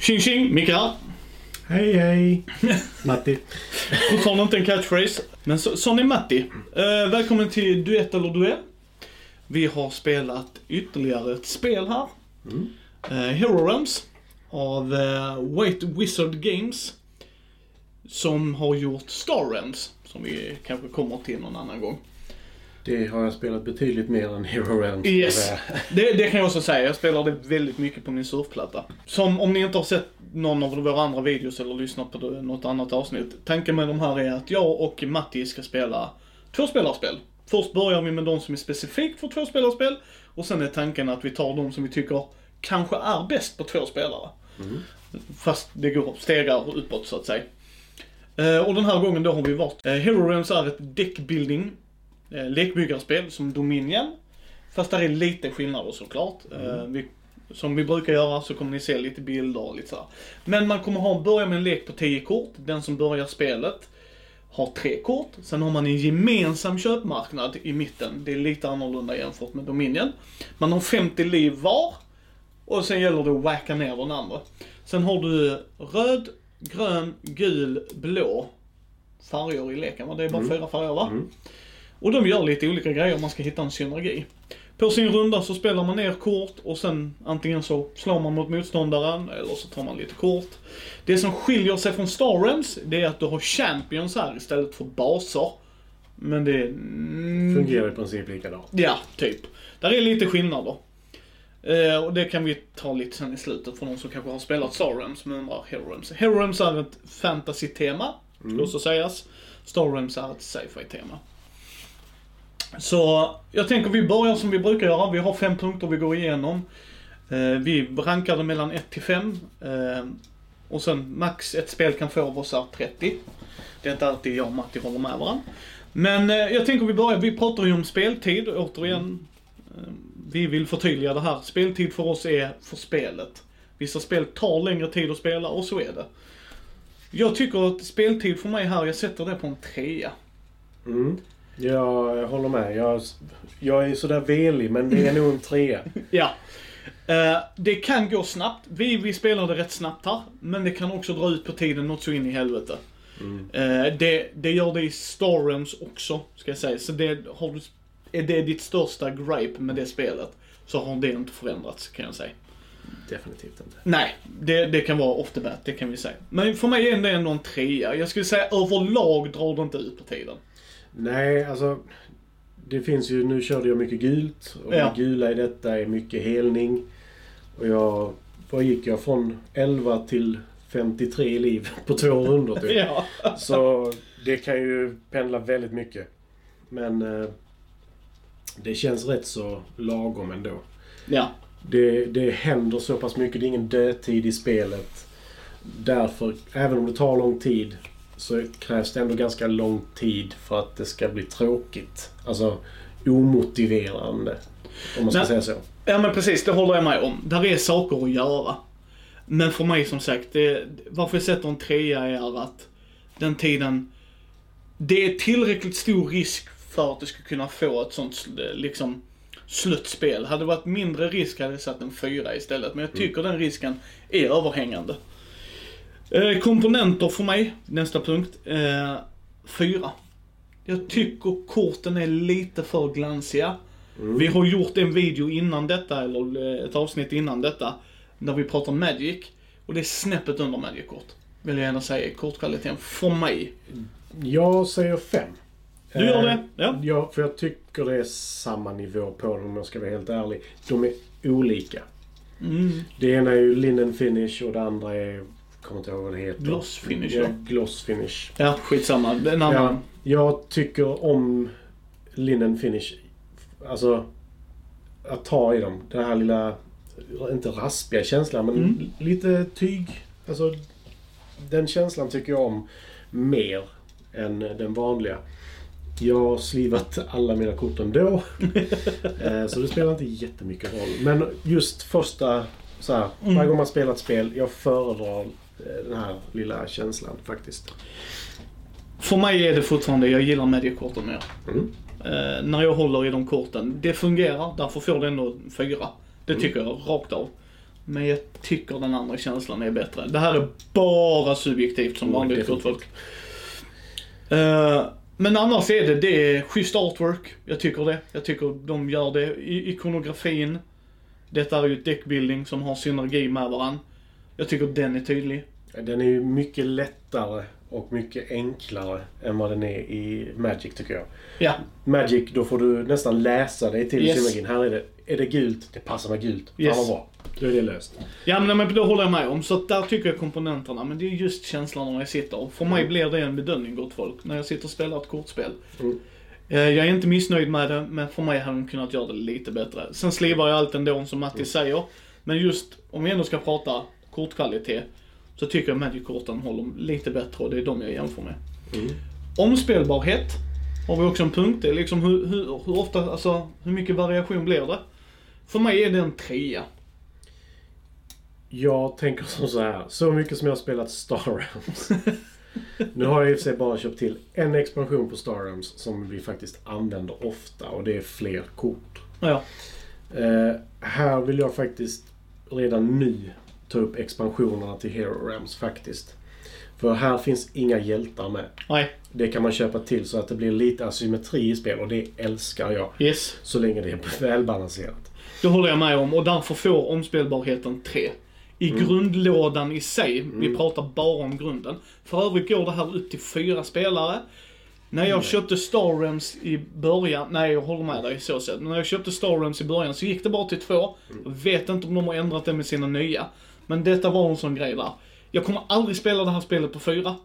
Tjing tjing, Micke här. Hej hej! Matti. Fortfarande inte en catchphrase. Men så, sån är Matti. Eh, välkommen till Duett eller Duell. Vi har spelat ytterligare ett spel här. Mm. Eh, Hero Realms av eh, White Wizard Games. Som har gjort Star Realms. Som vi kanske kommer till någon annan gång. Det har jag spelat betydligt mer än Hero Realms. Yes. Det, det kan jag också säga. Jag spelar det väldigt mycket på min surfplatta. Som om ni inte har sett någon av våra andra videos eller lyssnat på något annat avsnitt. Tanken med de här är att jag och Matti ska spela tvåspelarspel. Först börjar vi med de som är specifikt för tvåspelarspel. Och sen är tanken att vi tar de som vi tycker kanske är bäst på två spelare. Fast det går stegar uppåt så att säga. Eh, och den här gången då har vi valt eh, Hero Realms är ett deckbuilding lekbyggarspel som Dominion. Fast där är lite skillnader såklart. Eh, vi, som vi brukar göra så kommer ni se lite bilder och lite så här. Men man kommer ha, börja med en lek på 10 kort. Den som börjar spelet har tre kort. Sen har man en gemensam köpmarknad i mitten. Det är lite annorlunda jämfört med Dominion. Man har 50 liv var. Och sen gäller det att wacka ner den andra. Sen har du röd, grön, gul, blå färger i leken. Det är bara fyra färger va? Och de gör lite olika grejer om man ska hitta en synergi. På sin runda så spelar man ner kort och sen antingen så slår man mot motståndaren eller så tar man lite kort. Det som skiljer sig från Star Realms, det är att du har champions här istället för baser. Men det... Mm, Fungerar i princip likadant. Ja, typ. Där är lite skillnader. Eh, och det kan vi ta lite sen i slutet för de som kanske har spelat Star Realms men undrar Hero Realms. Hero Realms är ett fantasy-tema, ska också sägas. Star Realms är ett sci-fi-tema. Så jag tänker vi börjar som vi brukar göra. Vi har fem punkter vi går igenom. Eh, vi rankar det mellan 1 till 5. Eh, och sen max ett spel kan få av oss är 30. Det är inte alltid jag och Matti håller med varandra. Men eh, jag tänker vi börjar, vi pratar ju om speltid återigen. Vi vill förtydliga det här. Speltid för oss är för spelet. Vissa spel tar längre tid att spela och så är det. Jag tycker att speltid för mig här, jag sätter det på en trea. Mm. Ja, jag håller med. Jag, jag är sådär velig, men det är nog en trea. Ja. Eh, det kan gå snabbt. Vi, vi spelade rätt snabbt här. Men det kan också dra ut på tiden något så in i helvete. Eh, det, det gör det i Star Realms också, ska jag säga. Så det, har du, är det ditt största gripe med det spelet, så har det inte förändrats, kan jag säga. Definitivt inte. Nej, det, det kan vara off the bat, det kan vi säga. Men för mig är det ändå en trea. Jag skulle säga överlag drar det inte ut på tiden. Nej, alltså. Det finns ju, nu körde jag mycket gult. Och Ja. det gula i detta är mycket helning. Och jag, vad gick jag? Från 11 till 53 liv på två rundor typ. Ja. Så det kan ju pendla väldigt mycket. Men eh, det känns rätt så lagom ändå. Ja. Det, det händer så pass mycket. Det är ingen dödtid i spelet. Därför, även om det tar lång tid, så krävs det ändå ganska lång tid för att det ska bli tråkigt. Alltså omotiverande. Om man ska Nej. säga så. Ja men precis, det håller jag med om. Där är saker att göra. Men för mig som sagt, det, varför jag sätter en trea är att den tiden, det är tillräckligt stor risk för att du ska kunna få ett sånt liksom slutspel. Hade det varit mindre risk hade jag satt en fyra istället. Men jag tycker den risken är överhängande. Eh, komponenter för mig, nästa punkt. Eh, fyra. Jag tycker korten är lite för glansiga. Vi har gjort en video innan detta, eller eh, ett avsnitt innan detta, där vi pratar Magic. Och det är snäppet under Magic-kort. Vill jag gärna säga kortkvaliteten, för mig. Jag säger fem. Du gör Eh, det? Ja. Ja, för jag tycker det är samma nivå på dem om jag ska vara helt ärlig. De är olika. Mm. Det ena är ju linen finish och det andra är... kommer inte ihåg vad det heter. Gloss finish, Ja, gloss finish. Ja, skitsamma. Den andra. Ja, jag tycker om linen finish. Alltså, att ta i dem. Den här lilla, inte raspiga känslan, men Mm. lite tyg. Alltså, den känslan tycker jag om mer än den vanliga. Jag har slivat alla mina kort ändå. Eh, så det spelar inte jättemycket roll. Men just första, så här, Mm. varje gång man spelar ett spel, jag föredrar den här lilla känslan faktiskt. För mig är det fortfarande, jag gillar Magic-korten mer. Mm. Eh, när jag håller i de korten. Det fungerar, därför får det ändå fyra. Det tycker jag rakt av. Men jag tycker den andra känslan är bättre. Det här är bara subjektivt som Mm, vanligt gott definitivt. folk. Eh, men annars är det, det är schysst artwork. Jag tycker det. Jag tycker de gör det. I, ikonografin. Detta är ju ett deckbuilding som har synergi med varandra. Jag tycker den är tydlig. Den är ju mycket lättare och mycket enklare än vad den är i Magic tycker jag. Ja, Magic, då får du nästan läsa dig till Yes. synergin. Här är det, är det gult, det passar med gult. Yes. Fan vad bra. Då är det löst. Ja men, men då håller jag med om. Så där tycker jag komponenterna, men det är just känslan när jag sitter. För mig blir det en bedömning gott folk, när jag sitter och spelar ett kortspel. Mm. Eh, Jag är inte missnöjd med det, men för mig hade de kunnat göra det lite bättre. Sen slivar jag allt ändå som Matti säger. Men just, om vi ändå ska prata kortkvalitet, så tycker jag Magic-korten håller lite bättre och det är de jag jämför med. Mm. Omspelbarhet har vi också en punkt. Det är liksom hur, hur, hur ofta, alltså hur mycket variation blir det? För mig är det en trea. Jag tänker som så här. Så mycket som jag har spelat Star Realms. nu har jag i och för sig bara köpt till en expansion på Star Realms som vi faktiskt använder ofta och det är fler kort. Ja, Eh, här vill jag faktiskt redan nu ta upp expansionerna till Hero Realms faktiskt. För här finns inga hjältar med. nej, Det kan man köpa till så att det blir lite asymmetri i spel och det älskar jag. yes. Så länge det är välbalanserat. Det håller jag med om och därför får omspelbarheten 3. I grundlådan i sig, vi pratar bara om grunden. För övrigt går det här upp till fyra spelare. När jag köpte Star Realms i början, nej jag håller med dig så sett. När jag köpte Star Realms i början så gick det bara till två. Jag vet inte om de har ändrat det med sina nya. Men detta var en sån grej där. Jag kommer aldrig spela det här spelet på fyra.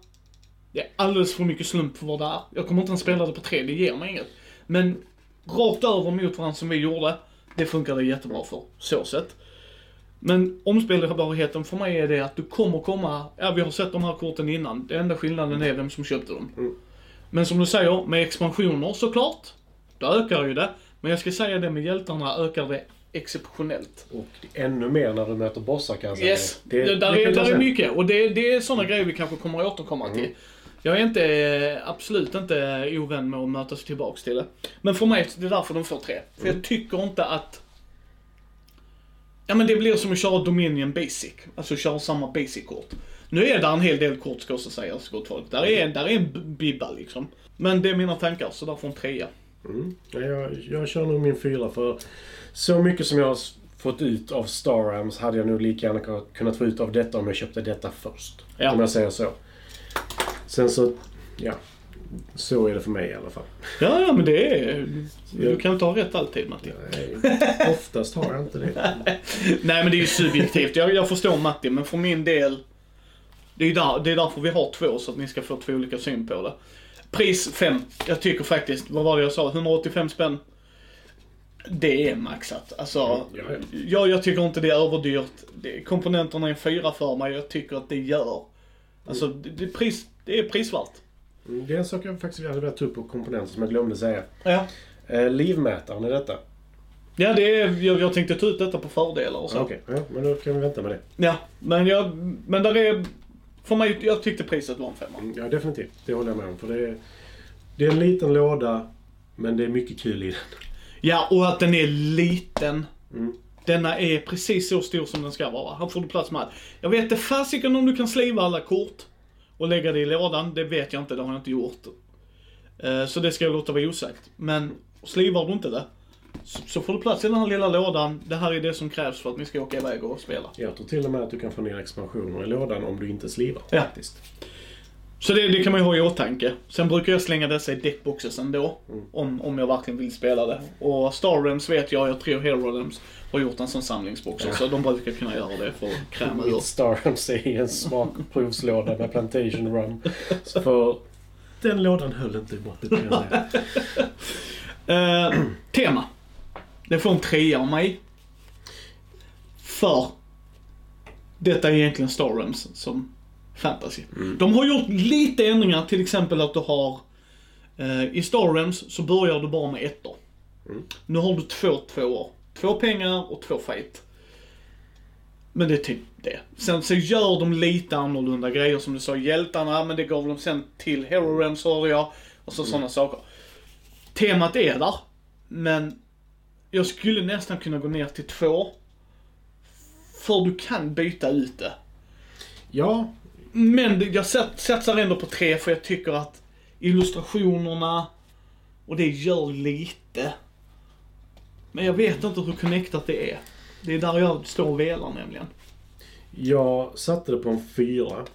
Det är alldeles för mycket slump för vad det är. Jag kommer inte ens spela det på tre, det ger mig inget. Men rakt över mot varandra som vi gjorde, det funkar det jättebra för. Så sett. Men omspelbarheten för mig är det att du kommer komma, ja vi har sett de här korten innan. Det enda skillnaden är vem som köpte dem. Mm. Men som du säger, med expansioner såklart, då ökar ju det. Men jag ska säga det med hjältarna ökar det exceptionellt. Och ännu mer när du möter bossar kan jag säga. Yes, Det, det, där, det är, där är säga. mycket. Och det, det är sådana grejer vi kanske kommer att återkomma till. Jag är inte, absolut inte ovän med att mötas tillbaks till det. Men för mig, det är därför de får tre. För jag tycker inte att... Ja men det blir som att köra Dominion Basic. Alltså köra samma Basic-kort. Nu är det en hel del kort ska också sägas, gott folk. Där är, där är en bibba liksom. Men det är mina tankar, så därför en trea. Mm. Ja, jag, jag kör nog min fyra för så mycket som jag har fått ut av Star Realms hade jag nog lika gärna kunnat- få ut av detta om jag köpte detta först. Ja. Om jag säger så. Sen så, ja. Så är det för mig i alla fall. Ja, ja men det är... Du kan inte ha rätt alltid Matti. Nej, Oftast har jag inte det. Nej men det är ju subjektivt. Jag, jag förstår Matti, men för min del. Det är, där, det är därför vi har två, så att ni ska få två olika syn på det. Pris 5. Jag tycker faktiskt, vad var det jag sa? 185 spänn. Det är maxat. Alltså, Ja, ja. jag, jag tycker inte det är överdyrt. Det, komponenterna är en fyra för mig. Jag tycker att det gör. Alltså, det, det, är pris, det är prisvärt. Mm, Det är en sak jag faktiskt hade velat ta upp på komponenter som jag glömde säga. Ja. Eh, livmätaren är detta. Ja, det är, jag, jag tänkte ta ut detta på fördelar och så. Okej, ja, men då kan vi vänta med det. Ja, men jag, men där är, för mig, jag tyckte priset var en femma. Mm, Ja, definitivt. Det håller jag med om. För det är, det är en liten låda, men det är mycket kul i den. Ja, och att den är liten. Mm. Denna är precis så stor som den ska vara. Här får du plats med allt. Jag vet inte fasiken om du kan sliva alla kort och lägga det i lådan. Det vet jag inte, det har jag inte gjort. Eh, Så det ska jag låta vara osagt. Men slivar du inte det, så- så får du plats i den här lilla lådan. Det här är det som krävs för att ni ska åka iväg och spela. Jag tror till och med att du kan få ner expansioner i lådan om du inte slivar. Ja. Faktiskt. Så det, det kan man ju ha i åtanke. Sen brukar jag slänga dessa i deckboxes ändå. Om, om jag verkligen vill spela det. Och Star Realms vet jag, jag tror Hero Realms har gjort en sån samlingsbox. Så de brukar kunna göra det för att kräma ur. Star Realms är i en smakprovslåda med Plantation Rum. Så för den lådan höll inte i måttet kan jag säga. Eh, tema. Det får en trea av mig. För detta är egentligen Star Realms som fantasy. De har gjort lite ändringar, till exempel att du har eh, i Star Realms så börjar du bara med ettor. Nu har du två tvåor. Två pengar och två fight. Men det är typ det. Sen så gör de lite annorlunda grejer som du sa, hjältarna, men det gav de sen till Hero Realms hörde jag. Och så sådana saker. Temat är där, men jag skulle nästan kunna gå ner till två. För du kan byta ut det. Ja, Men jag sat- satsar ändå på tre för jag tycker att illustrationerna och det gör lite. Men jag vet inte hur connectat det är. Det är där jag står och velar nämligen. jag satte det på en fyra.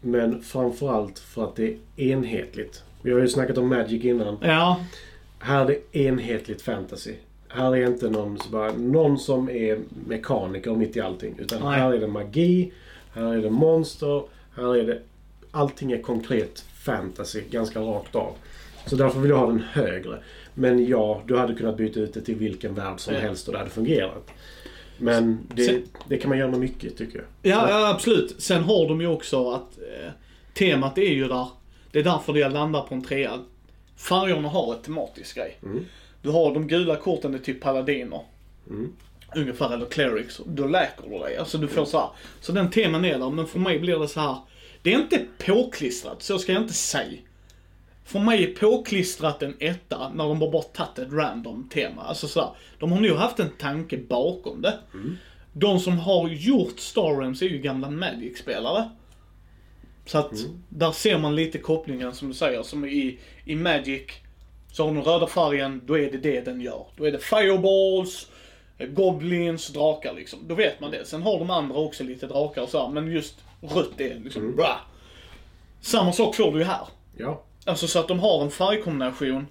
Men framförallt för att det är enhetligt. Vi har ju snackat om Magic innan. Ja, Här är det enhetligt fantasy. Här är inte någon, så bara, någon som är mekaniker mitt i allting. Utan Nej. här är det magi, här är det monster, här är det... Allting är konkret fantasy, ganska rakt av. Så därför vill jag ha den högre. Men ja, du hade kunnat byta ut det till vilken värld som helst och det hade fungerat. Men det, Sen- det kan man göra med mycket, tycker jag. ja, ja absolut. Sen har de ju också att eh, temat är ju där. Det är därför jag landar på en trea. Färgerna har ett tematiskt grej. Mm. Du har de gula korten är typ paladiner. Mm. Ungefär, eller clerics. Då läker du dig. Alltså du får så här. Så den teman är där, men för mig blir det så här. Det är inte påklistrat, så ska jag inte säga. För mig är påklistrat en etta när de har bara tagit ett random tema. Alltså så här, de har nog haft en tanke bakom det. De som har gjort Star Realms är ju gamla Magic-spelare. Så att där ser man lite kopplingen som du säger, som i, i Magic. Så har den röda färgen, då är det det den gör. Då är det fireballs, eh, goblins, drakar liksom. Då vet man det. Sen har de andra också lite drakar och så här, men just rött är liksom bra. Samma sak får du ju här. Ja. Alltså så att de har en färgkombination,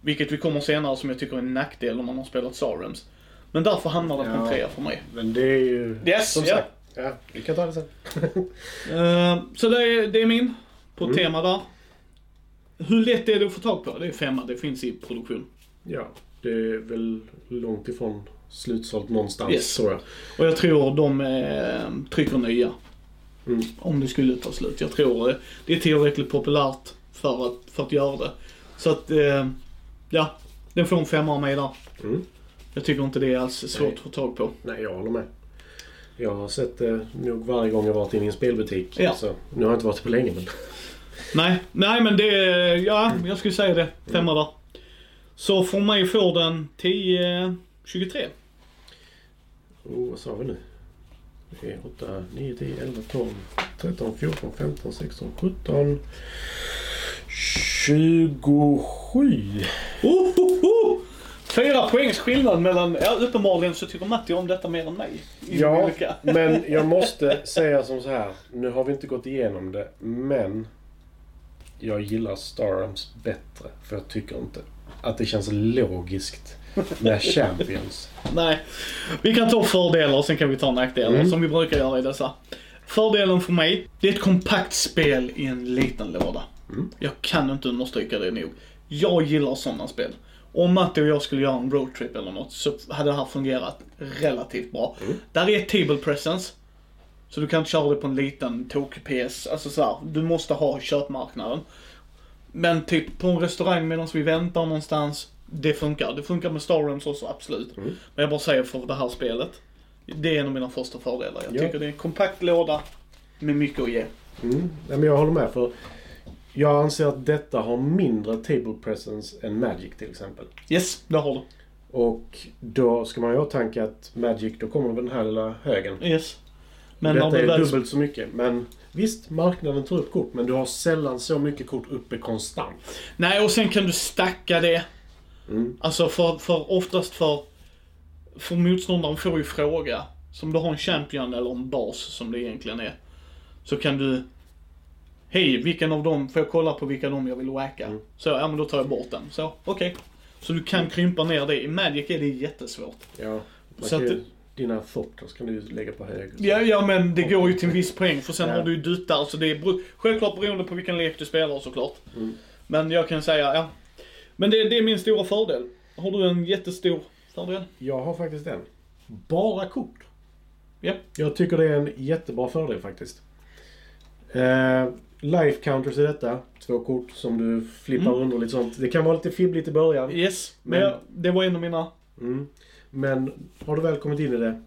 vilket vi kommer senare som jag tycker är en nackdel om man har spelat Star Realms. Men därför hamnar det på en trea för mig. Men det är ju... Yes, som ja. sagt. Ja, vi kan ta det sen. Eh, så det är, det är min, på tema där. Hur lätt är det att få tag på? Det är femma, det finns i produktion. Ja, det är väl långt ifrån slutsålt någonstans, Yes. tror jag. Och jag tror de eh, trycker nya. Mm. Om det skulle ta slut. Jag tror eh, det är tillräckligt populärt för att, för att göra det. Så att, eh, ja. Den får en femma av mig där. Mm. Jag tycker inte det är alls svårt Nej. att få tag på. Nej, jag håller med. Jag har sett det nog varje gång jag varit inne i en spelbutik. Ja. Så, nu har jag inte varit på länge, men... Nej, nej men det, ja jag skulle säga det. Femma där. Så för mig får den 10, 23. Oh, vad sa vi nu? Det är 8, 9, 10, 11, 12, 13, 14, 15, 16, 17... 27! Oh, oh, oh! Fyra poängs skillnad mellan, ja uppenbarligen så tycker Matti om detta mer än mig. Ja, men jag måste säga som så här. Nu har vi inte gått igenom det, men jag gillar Star Realms bättre. För jag tycker inte att det känns logiskt med Champions. Nej. Vi kan ta fördelar och sen kan vi ta nackdelar Mm. som vi brukar göra i dessa. Fördelen för mig, det är ett kompakt spel i en liten låda. Mm. Jag kan inte understryka det nog. Jag gillar sådana spel. Om Matti och jag skulle göra en roadtrip eller något så hade det här fungerat relativt bra. Mm. Där är table presence. Så du kan inte köra det på en liten tok-PS. Alltså så här, du måste ha köpmarknaden. Men typ på en restaurang medan vi väntar någonstans. Det funkar. Det funkar med Star Realms också, absolut. Mm. Men jag bara säger för det här spelet. Det är en av mina första fördelar. Jag Ja. tycker det är en kompakt låda med mycket att ge. Mm. Nej, men jag håller med för jag anser att detta har mindre table presence än Magic till exempel. Yes, det har du. Och då ska man ju ha åtanke att Magic, då kommer den här lilla högen. Yes. Men Detta är väl... dubbelt så mycket. Men visst, marknaden tar upp kort. Men du har sällan så mycket kort uppe konstant. Nej, och sen kan du stacka det. Mm. Alltså för, för oftast för, för motståndaren får ju fråga. Som du har en champion eller en bas som det egentligen är. Så kan du Hej, vilken av dem, får jag kolla på vilka dem jag vill wacka? Mm. Så, ja men då tar jag bort den. Så, okej. Så du kan krympa ner det. I Magic är det jättesvårt. Ja, man Så kan ju, dina thopters kan du lägga på hög. Ja, ja men det går ju till en viss poäng för sen Ja. har du ju duttar. Så det är självklart beroende på vilken lek du spelar såklart. Mm. Men jag kan säga, ja. Men det, det är min stora fördel. Har du en jättestor fördel? Jag har faktiskt en. Bara kort. Ja. Jag tycker det är en jättebra fördel faktiskt. Eh, life counters i detta. Två kort som du flippar Mm. under lite sånt. Det kan vara lite fibbligt i början. Yes, men, Men- jag, det var en av mina. Mm. Men har du väl kommit in i det.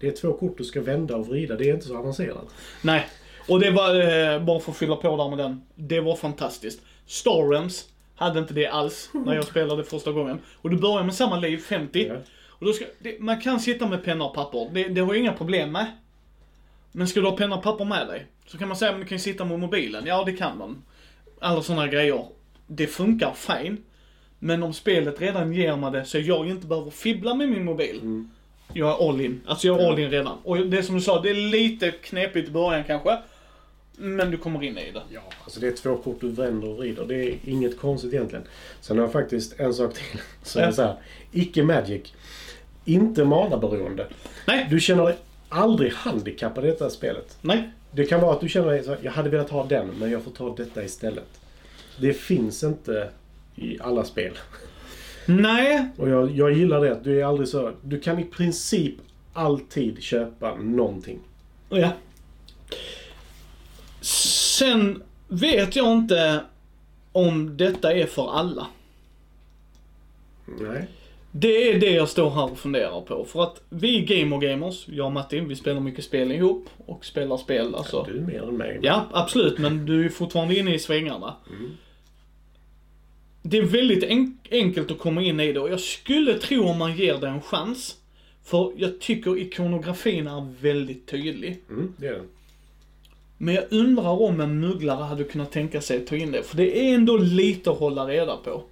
Det är två kort du ska vända och vrida. Det är inte så avancerat. Nej. Och det var, eh, bara för att fylla på där med den. Det var fantastiskt. Star Realms hade inte det alls när jag spelade första gången. Och du börjar med samma liv, 50. Ja. Och då ska, det, man kan sitta med penna och papper, det, det har jag inga problem med. Men ska du ha penna och papper med dig, så kan man säga att du kan sitta med mobilen. Ja, det kan man. Alla sådana grejer. Det funkar fine. Men om spelet redan ger mig det så jag inte behöver fibbla med min mobil. Mm. Jag är all in. Alltså jag är all in redan. Och det som du sa, det är lite knepigt i början kanske. Men du kommer in i det. Ja, alltså det är två kort du vänder och vrider. Det är inget konstigt egentligen. Sen har jag faktiskt en sak till. Som Ja. är så här. Icke Magic. Inte manaberoende. Nej, Du känner dig aldrig handikappad i detta spelet. nej. Det kan vara att du känner dig så här, jag hade velat ha den, men jag får ta detta istället. Det finns inte i alla spel. Nej, Och jag, jag gillar det att du är aldrig så... Du kan i princip alltid köpa någonting. Ja. Sen vet jag inte om detta är för alla. Nej. Det är det jag står här och funderar på. För att vi är gamer gamers, jag och Matti, vi spelar mycket spel ihop och spelar spel. Alltså. Du är mer än mig. Ja, absolut, men du är fortfarande inne i svängarna. Det är väldigt en- enkelt att komma in i det och jag skulle tro om man ger det en chans. För jag tycker ikonografin är väldigt tydlig. Mm, det är den. Men jag undrar om en mugglare hade kunnat tänka sig att ta in det, för det är ändå lite att hålla reda på.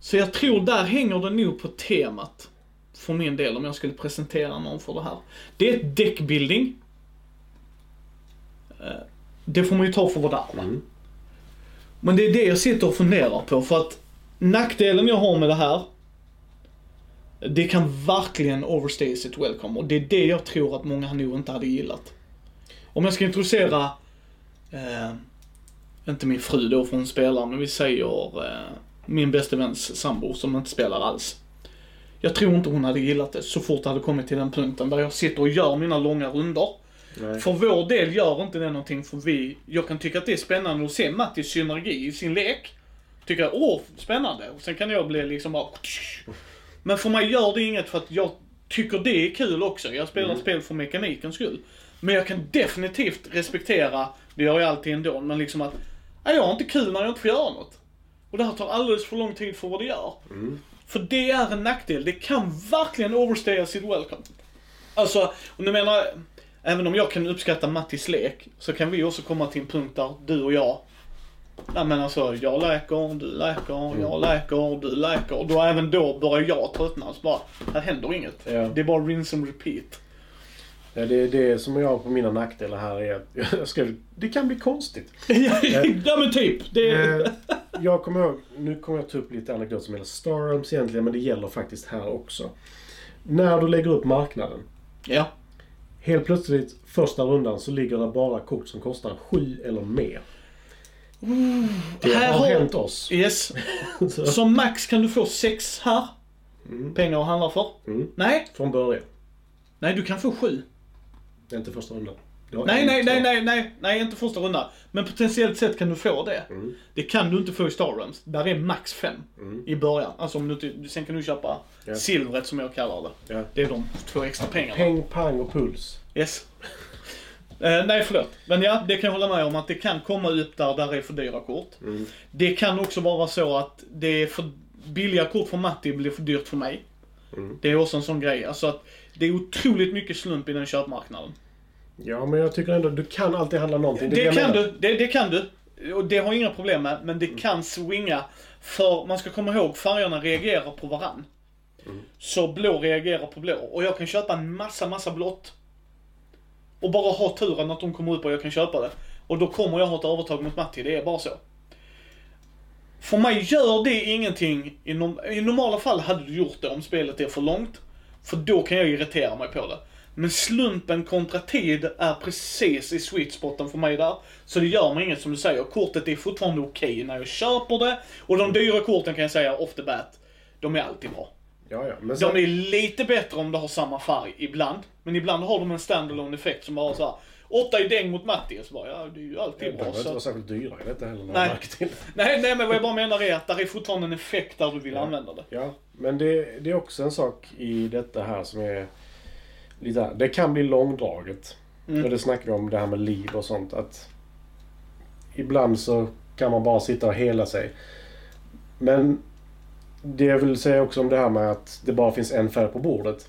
Så jag tror där hänger det nog på temat. För min del, om jag skulle presentera någon för det här. Det är ett deckbuilding. Eh, Det får man ju ta för vad det är. Mm. Men det är det jag sitter och funderar på, för att nackdelen jag har med det här, det kan verkligen overstay sitt welcome. Och det är det jag tror att många nog inte hade gillat. Om jag ska introducera, eh, inte min fru då för hon spelar, men vi säger eh, min bästa väns sambo som inte spelar alls. Jag tror inte hon hade gillat det så fort det hade kommit till den punkten där jag sitter och gör mina långa runder. Nej. För vår del gör inte det någonting för vi, jag kan tycka att det är spännande att se Mattis synergi i sin lek. Tycker jag, åh, spännande. Och sen kan jag bli liksom bara... Men för mig gör det inget för att jag tycker det är kul också. Jag spelar spel för mekanikens skull. Men jag kan definitivt respektera, det gör jag alltid ändå, men liksom att, jag har inte kul när jag inte får göra något. Och det här tar alldeles för lång tid för vad det gör. För det är en nackdel. Det kan verkligen overstaya sitt welcome. Alltså, och nu menar även om jag kan uppskatta Mattis lek, så kan vi också komma till en punkt där du och jag, nej men alltså, jag läker, du läker, jag läker, du läker. Då även då börjar jag tröttna. Så bara, här händer inget. Ja. Det är bara rinse and repeat. Ja, det, det som jag har på mina nackdelar här är att jag ska, det kan bli konstigt. ja men typ. Det är... Eh, jag kommer ihåg, nu kommer jag ta upp lite anekdoter som gäller Star Realms egentligen, men det gäller faktiskt här också. När du lägger upp marknaden, Ja. Helt plötsligt första rundan så ligger det bara kort som kostar sju eller mer. Det här har hänt oss. Yes. Som max kan du få sex här. Pengar att handla för. Mm. Nej. från början. Nej, du kan få sju. Det är inte första rundan. Nej, nej, nej, nej, nej, nej, inte första rundan. Men potentiellt sett kan du få det. Mm. Det kan du inte få i Star Realms. Där är max fem Mm. i början. Alltså om du inte, sen kan du köpa Ja. silvret som jag kallar det. Ja. Det är de två extra pengarna. Peng, pang och puls. Yes. Eh, nej, förlåt. Men ja, det kan jag hålla med om att det kan komma upp där, där är för dyra kort. Mm. Det kan också vara så att det är för billiga kort för Matti blir för dyrt för mig. Mm. Det är också en sån grej. Alltså att det är otroligt mycket slump i den köpmarknaden. Ja, men jag tycker ändå du kan alltid handla någonting. Det, jag kan du, det, det kan du. Och det har jag inga problem med, men det kan swinga. För man ska komma ihåg, färgerna reagerar på varann. Så blå reagerar på blå. Och jag kan köpa en massa, massa blått. Och bara ha turen att de kommer upp och jag kan köpa det. Och då kommer jag ha ett övertag mot Matti, det är bara så. För mig gör det ingenting. I, norm I normala fall hade du gjort det om spelet är för långt. För då kan jag irritera mig på det. Men slumpen kontra tid är precis i sweet spoten för mig där. Så det gör mig inget som du säger. Kortet är fortfarande okej när jag köper det. Och de dyra korten kan jag säga off the bat, de är alltid bra. Ja, ja. Sen, De är lite bättre om de har samma färg ibland. Men ibland har de en standalone effekt som bara så här. Åtta i däng mot Matti. Så bara, ja det är ju de alltid behöver bra. inte Så vara att, särskilt dyra i detta heller. Nej. Nej. Till. nej, nej men vad jag bara menar är att det är fortfarande en effekt där du vill Ja. använda det. Ja, men det, det är också en sak i detta här som är lite... Det kan bli långdraget. Mm. Och det snackar vi om det här med liv och sånt. Att ibland så kan man bara sitta och hela sig. Men det jag vill säga också om det här med att det bara finns en färg på bordet.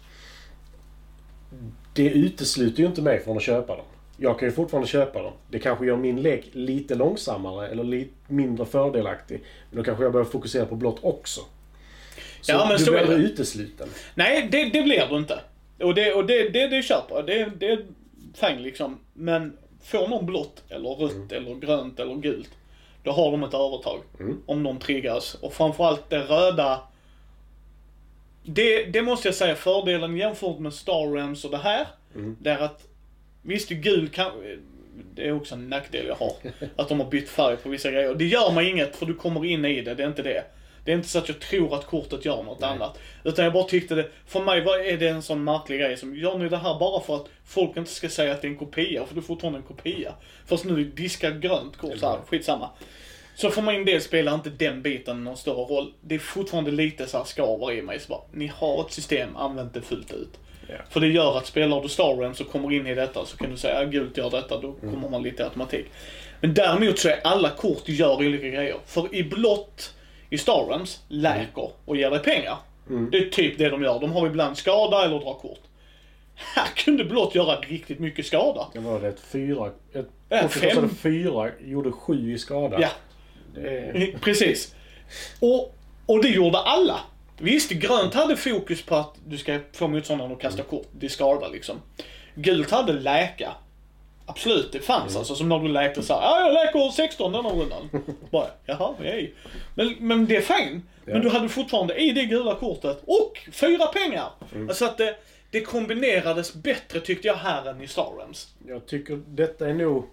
Det utesluter ju inte mig från att köpa dem. Jag kan ju fortfarande köpa dem. Det kanske gör min lek lite långsammare eller lite mindre fördelaktig. Men då kanske jag behöver fokusera på blått också. Så, Ja, men du så blir aldrig utesluten. Nej, det, det blir du inte. Och det, och det, det, det köper jag. Det, det är fine liksom. Men får någon blått, eller rött, eller grönt, eller gult. Då har de ett övertag. Mm. Om de triggas. Och framförallt det röda. Det, det måste jag säga, fördelen jämfört med Star Realms och det här. Mm. Det är att, visst gul kan, det är också en nackdel jag har. Att de har bytt färg på vissa grejer. Det gör mig inget för du kommer in i det, det är inte det. Det är inte så att jag tror att kortet gör något annat. Utan jag bara tyckte det, för mig var, är det en sån märklig grej som, gör ni det här bara för att folk inte ska säga att det är en kopia, för det är fortfarande en kopia. Först nu diskar grönt kort så här, skitsamma. Så för min del spelar inte den biten någon större roll. Det är fortfarande lite så här skaver i mig. Så bara, ni har ett system, använd det fullt ut. Ja. För det gör att spelar du Star och kommer in i detta så kan du säga gult gör detta, då kommer man lite automatik. Men däremot så är alla kort gör olika grejer. För i blått, i Star Realms, läker och ger dig pengar. Det är typ det de gör. De har ibland skada eller drar kort. Här kunde blått göra riktigt mycket skada. Det var det ett fyra... Ett Ja, fem. fyra, gjorde sju i skada. Ja, Det är, precis. Och, och det gjorde alla. Visst, grönt hade fokus på att du ska få motståndaren att kasta kort, discarda liksom. Gult hade läka. Absolut, det fanns alltså. Som när du läkte såhär, ja jag läker 16 denna rundan. Bara, jaha, hej. Men, men det är. Men Ja. du hade fortfarande i det gula kortet, och fyra pengar. Alltså att det, det kombinerades bättre tyckte jag här än i Star Realms. jag tycker detta är nog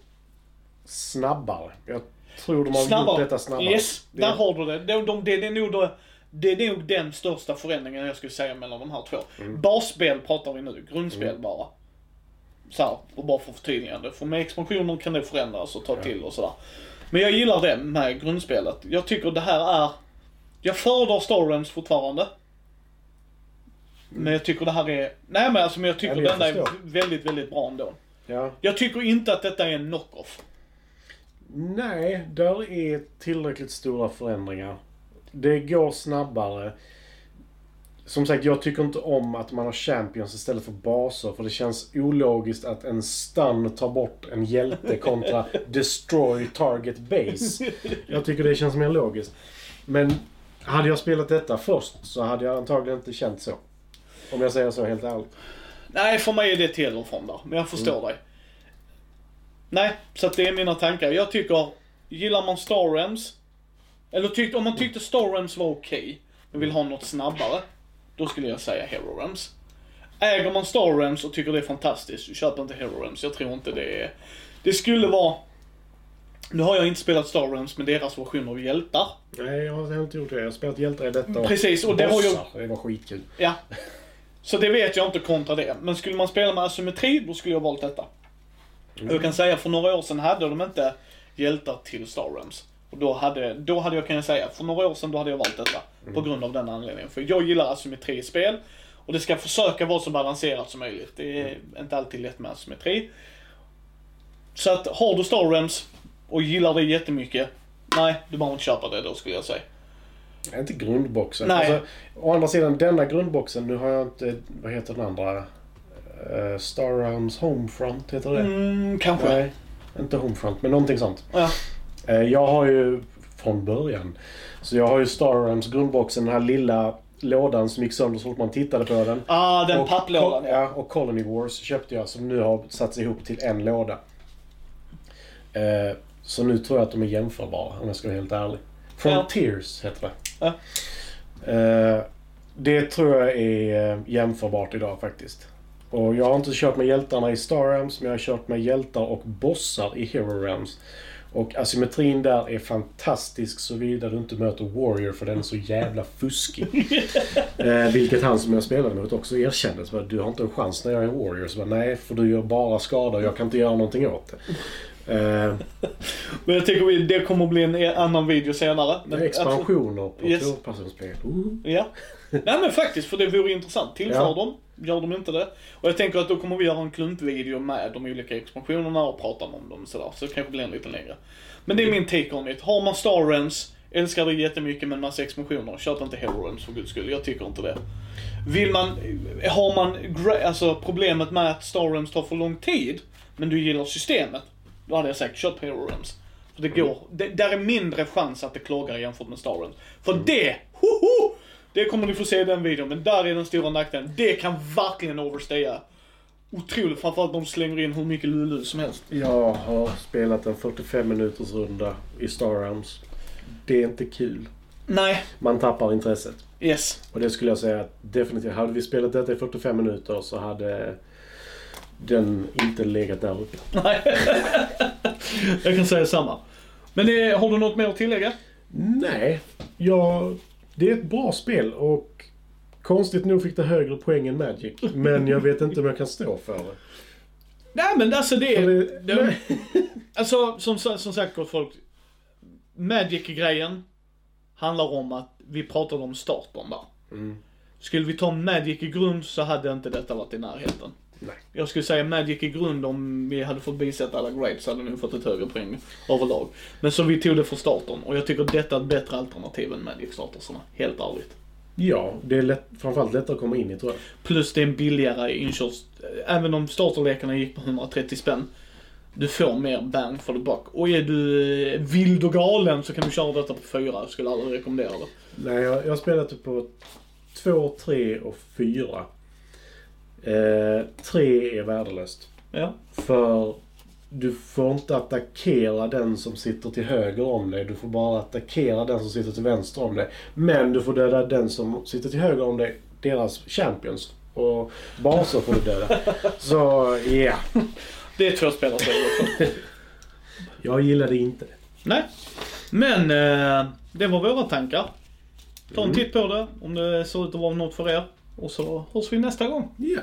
snabbare. Jag tror de har Snabbare. gjort detta snabbare. Yes, Det- där har du det. Det, de, det, det, är nog då, det är nog den största förändringen jag skulle säga mellan de här två. Mm. Basspel pratar vi nu, grundspel bara. Så här, och bara för förtydligande. För med expansioner kan det förändras och ta till och sådär. Men jag gillar det med grundspelet. Jag tycker det här är... Jag föredrar Star Realms fortfarande. Men jag tycker det här är... Nej men alltså men jag tycker Ja, det jag den är väldigt, väldigt bra ändå. Ja. Jag tycker inte att detta är en knock-off. Nej, där är tillräckligt stora förändringar. Det går snabbare. Som sagt, jag tycker inte om att man har champions istället för baser. För det känns ologiskt att en stun tar bort en hjälte kontra destroy target base. Jag tycker det känns mer logiskt. Men hade jag spelat detta först så hade jag antagligen inte känt så. Om jag säger så helt ärligt. Nej, för mig är det till och från där. Men jag förstår dig. Nej, så att det är mina tankar. Jag tycker, gillar man Star Realms, eller tyckte, om man tyckte Star Realms var okej, men vill ha något snabbare, då skulle jag säga Hero Realms. Äger man Star Realms och tycker det är fantastiskt, köp inte Hero Realms. Jag tror inte det är... Det skulle vara... Nu har jag inte spelat Star Realms med deras version av hjältar. Nej, jag har inte gjort det. Jag har spelat hjältar i detta och Precis, och det har bossar. Det var skitkul. Ja. Så det vet jag inte kontra det. Men skulle man spela med asymmetri, då skulle jag valt detta. Jag kan säga för några år sedan hade de inte hjältar till Star Realms. Och då hade, då hade jag, kan jag säga, för några år sedan då hade jag valt detta. På grund av den anledningen. För jag gillar asymmetri i spel. Och det ska försöka vara så balanserat som möjligt. Det är inte alltid lätt med asymmetri. Så att har du Star Realms och gillar det jättemycket, nej, du behöver inte köpa det då skulle jag säga. Inte grundboxen. Nej. Alltså, å andra sidan, denna grundboxen, nu har jag inte, vad heter den andra? Uh, Star Realms Homefront, heter det? Mm, kanske. Nej, inte Homefront, men någonting sånt. Ja. Eh, jag har ju från början, så jag har ju Star Realms grundboxen, den här lilla lådan som gick sönder så fort man tittade på den. Ah, den Och papplådan ja. Och Colony Wars köpte jag som nu har satts ihop till en låda. Eh, så nu tror jag att de är jämförbara om jag ska vara helt ärlig. Frontiers heter det. Ja. Eh, det tror jag är jämförbart idag faktiskt. Och jag har inte kört med hjältarna i Star Realms, men jag har kört med hjältar och bossar i Hero Realms. Och asymmetrin där är fantastisk såvida du inte möter Warrior för den är så jävla fuskig. eh, vilket han som jag spelade mot också erkände. Så bara, du har inte en chans när jag är Warrior. Så bara, Nej, för du gör bara skada och jag kan inte göra någonting åt det. Eh, Men jag tycker vi, det kommer att bli en annan video senare. Men expansioner på Yes. turpersonsspel. Uh. Ja. Nej men faktiskt, för det vore intressant. Tillför Ja. de, gör de inte det. Och jag tänker att då kommer vi göra en klumpvideo med de olika expansionerna och prata om dem sådär. Så det kanske blir en lite längre. Men det är min take on it. Har man Star Realms, älskar det jättemycket med en massa explosioner, köp inte Hero Realms för guds skull. Jag tycker inte det. Vill man, har man alltså problemet med att Star Realms tar för lång tid, men du gillar systemet, då hade jag sagt köp Hero Realms. För det går, det, där är mindre chans att det kloggar jämfört med Star Realms. För det, hoho! Det kommer ni få se i den videon, men där är den stora nackdelen. Det kan verkligen overstaya. Otroligt, framförallt de slänger in hur mycket Lulu som helst. Jag har spelat en 45 minuters runda i Star Realms. Det är inte kul. Nej, Man tappar intresset. yes. Och det skulle jag säga att definitivt, hade vi spelat detta i 45 minuter så hade den inte legat där uppe. Nej. jag kan säga samma. Men det, har du något mer att tillägga? Nej, jag, det är ett bra spel och konstigt nog fick det högre poäng än Magic. Men jag vet inte om jag kan stå för det. Nej men alltså det, det, det. Alltså som, som sagt gott folk. Magic-grejen handlar om att vi pratade om starten där. Mm. Skulle vi ta Magic i grund så hade inte detta varit i närheten. Nej. Jag skulle säga Magic i grund om vi hade fått bisätta alla grades hade nog fått ett högre poäng överlag. Men så vi tog det för starten och jag tycker detta är ett bättre alternativ än Magic startersarna. Helt ärligt. Ja, det är lätt, framförallt lättare att komma in i tror jag. Plus det är en billigare inkörs... Även om starterlekarna gick på 130 spänn. Du får mer bang for the buck. Och är du eh, vild och galen så kan du köra detta på fyra. Skulle aldrig rekommendera det. Nej, jag, jag har spelat det på 2, 3 och 4. Eh, 3 är värdelöst. Ja. För du får inte attackera den som sitter till höger om dig. Du får bara attackera den som sitter till vänster om dig. Men du får döda den som sitter till höger om dig. Deras champions. Och baser får du döda. Så, ja. Yeah. Det är två spelarspel också. Jag gillade inte det. Nej. Men eh, det var våra tankar. Ta en Mm. titt på det om det ser ut att vara något för er. Och så hörs vi nästa gång. Ja.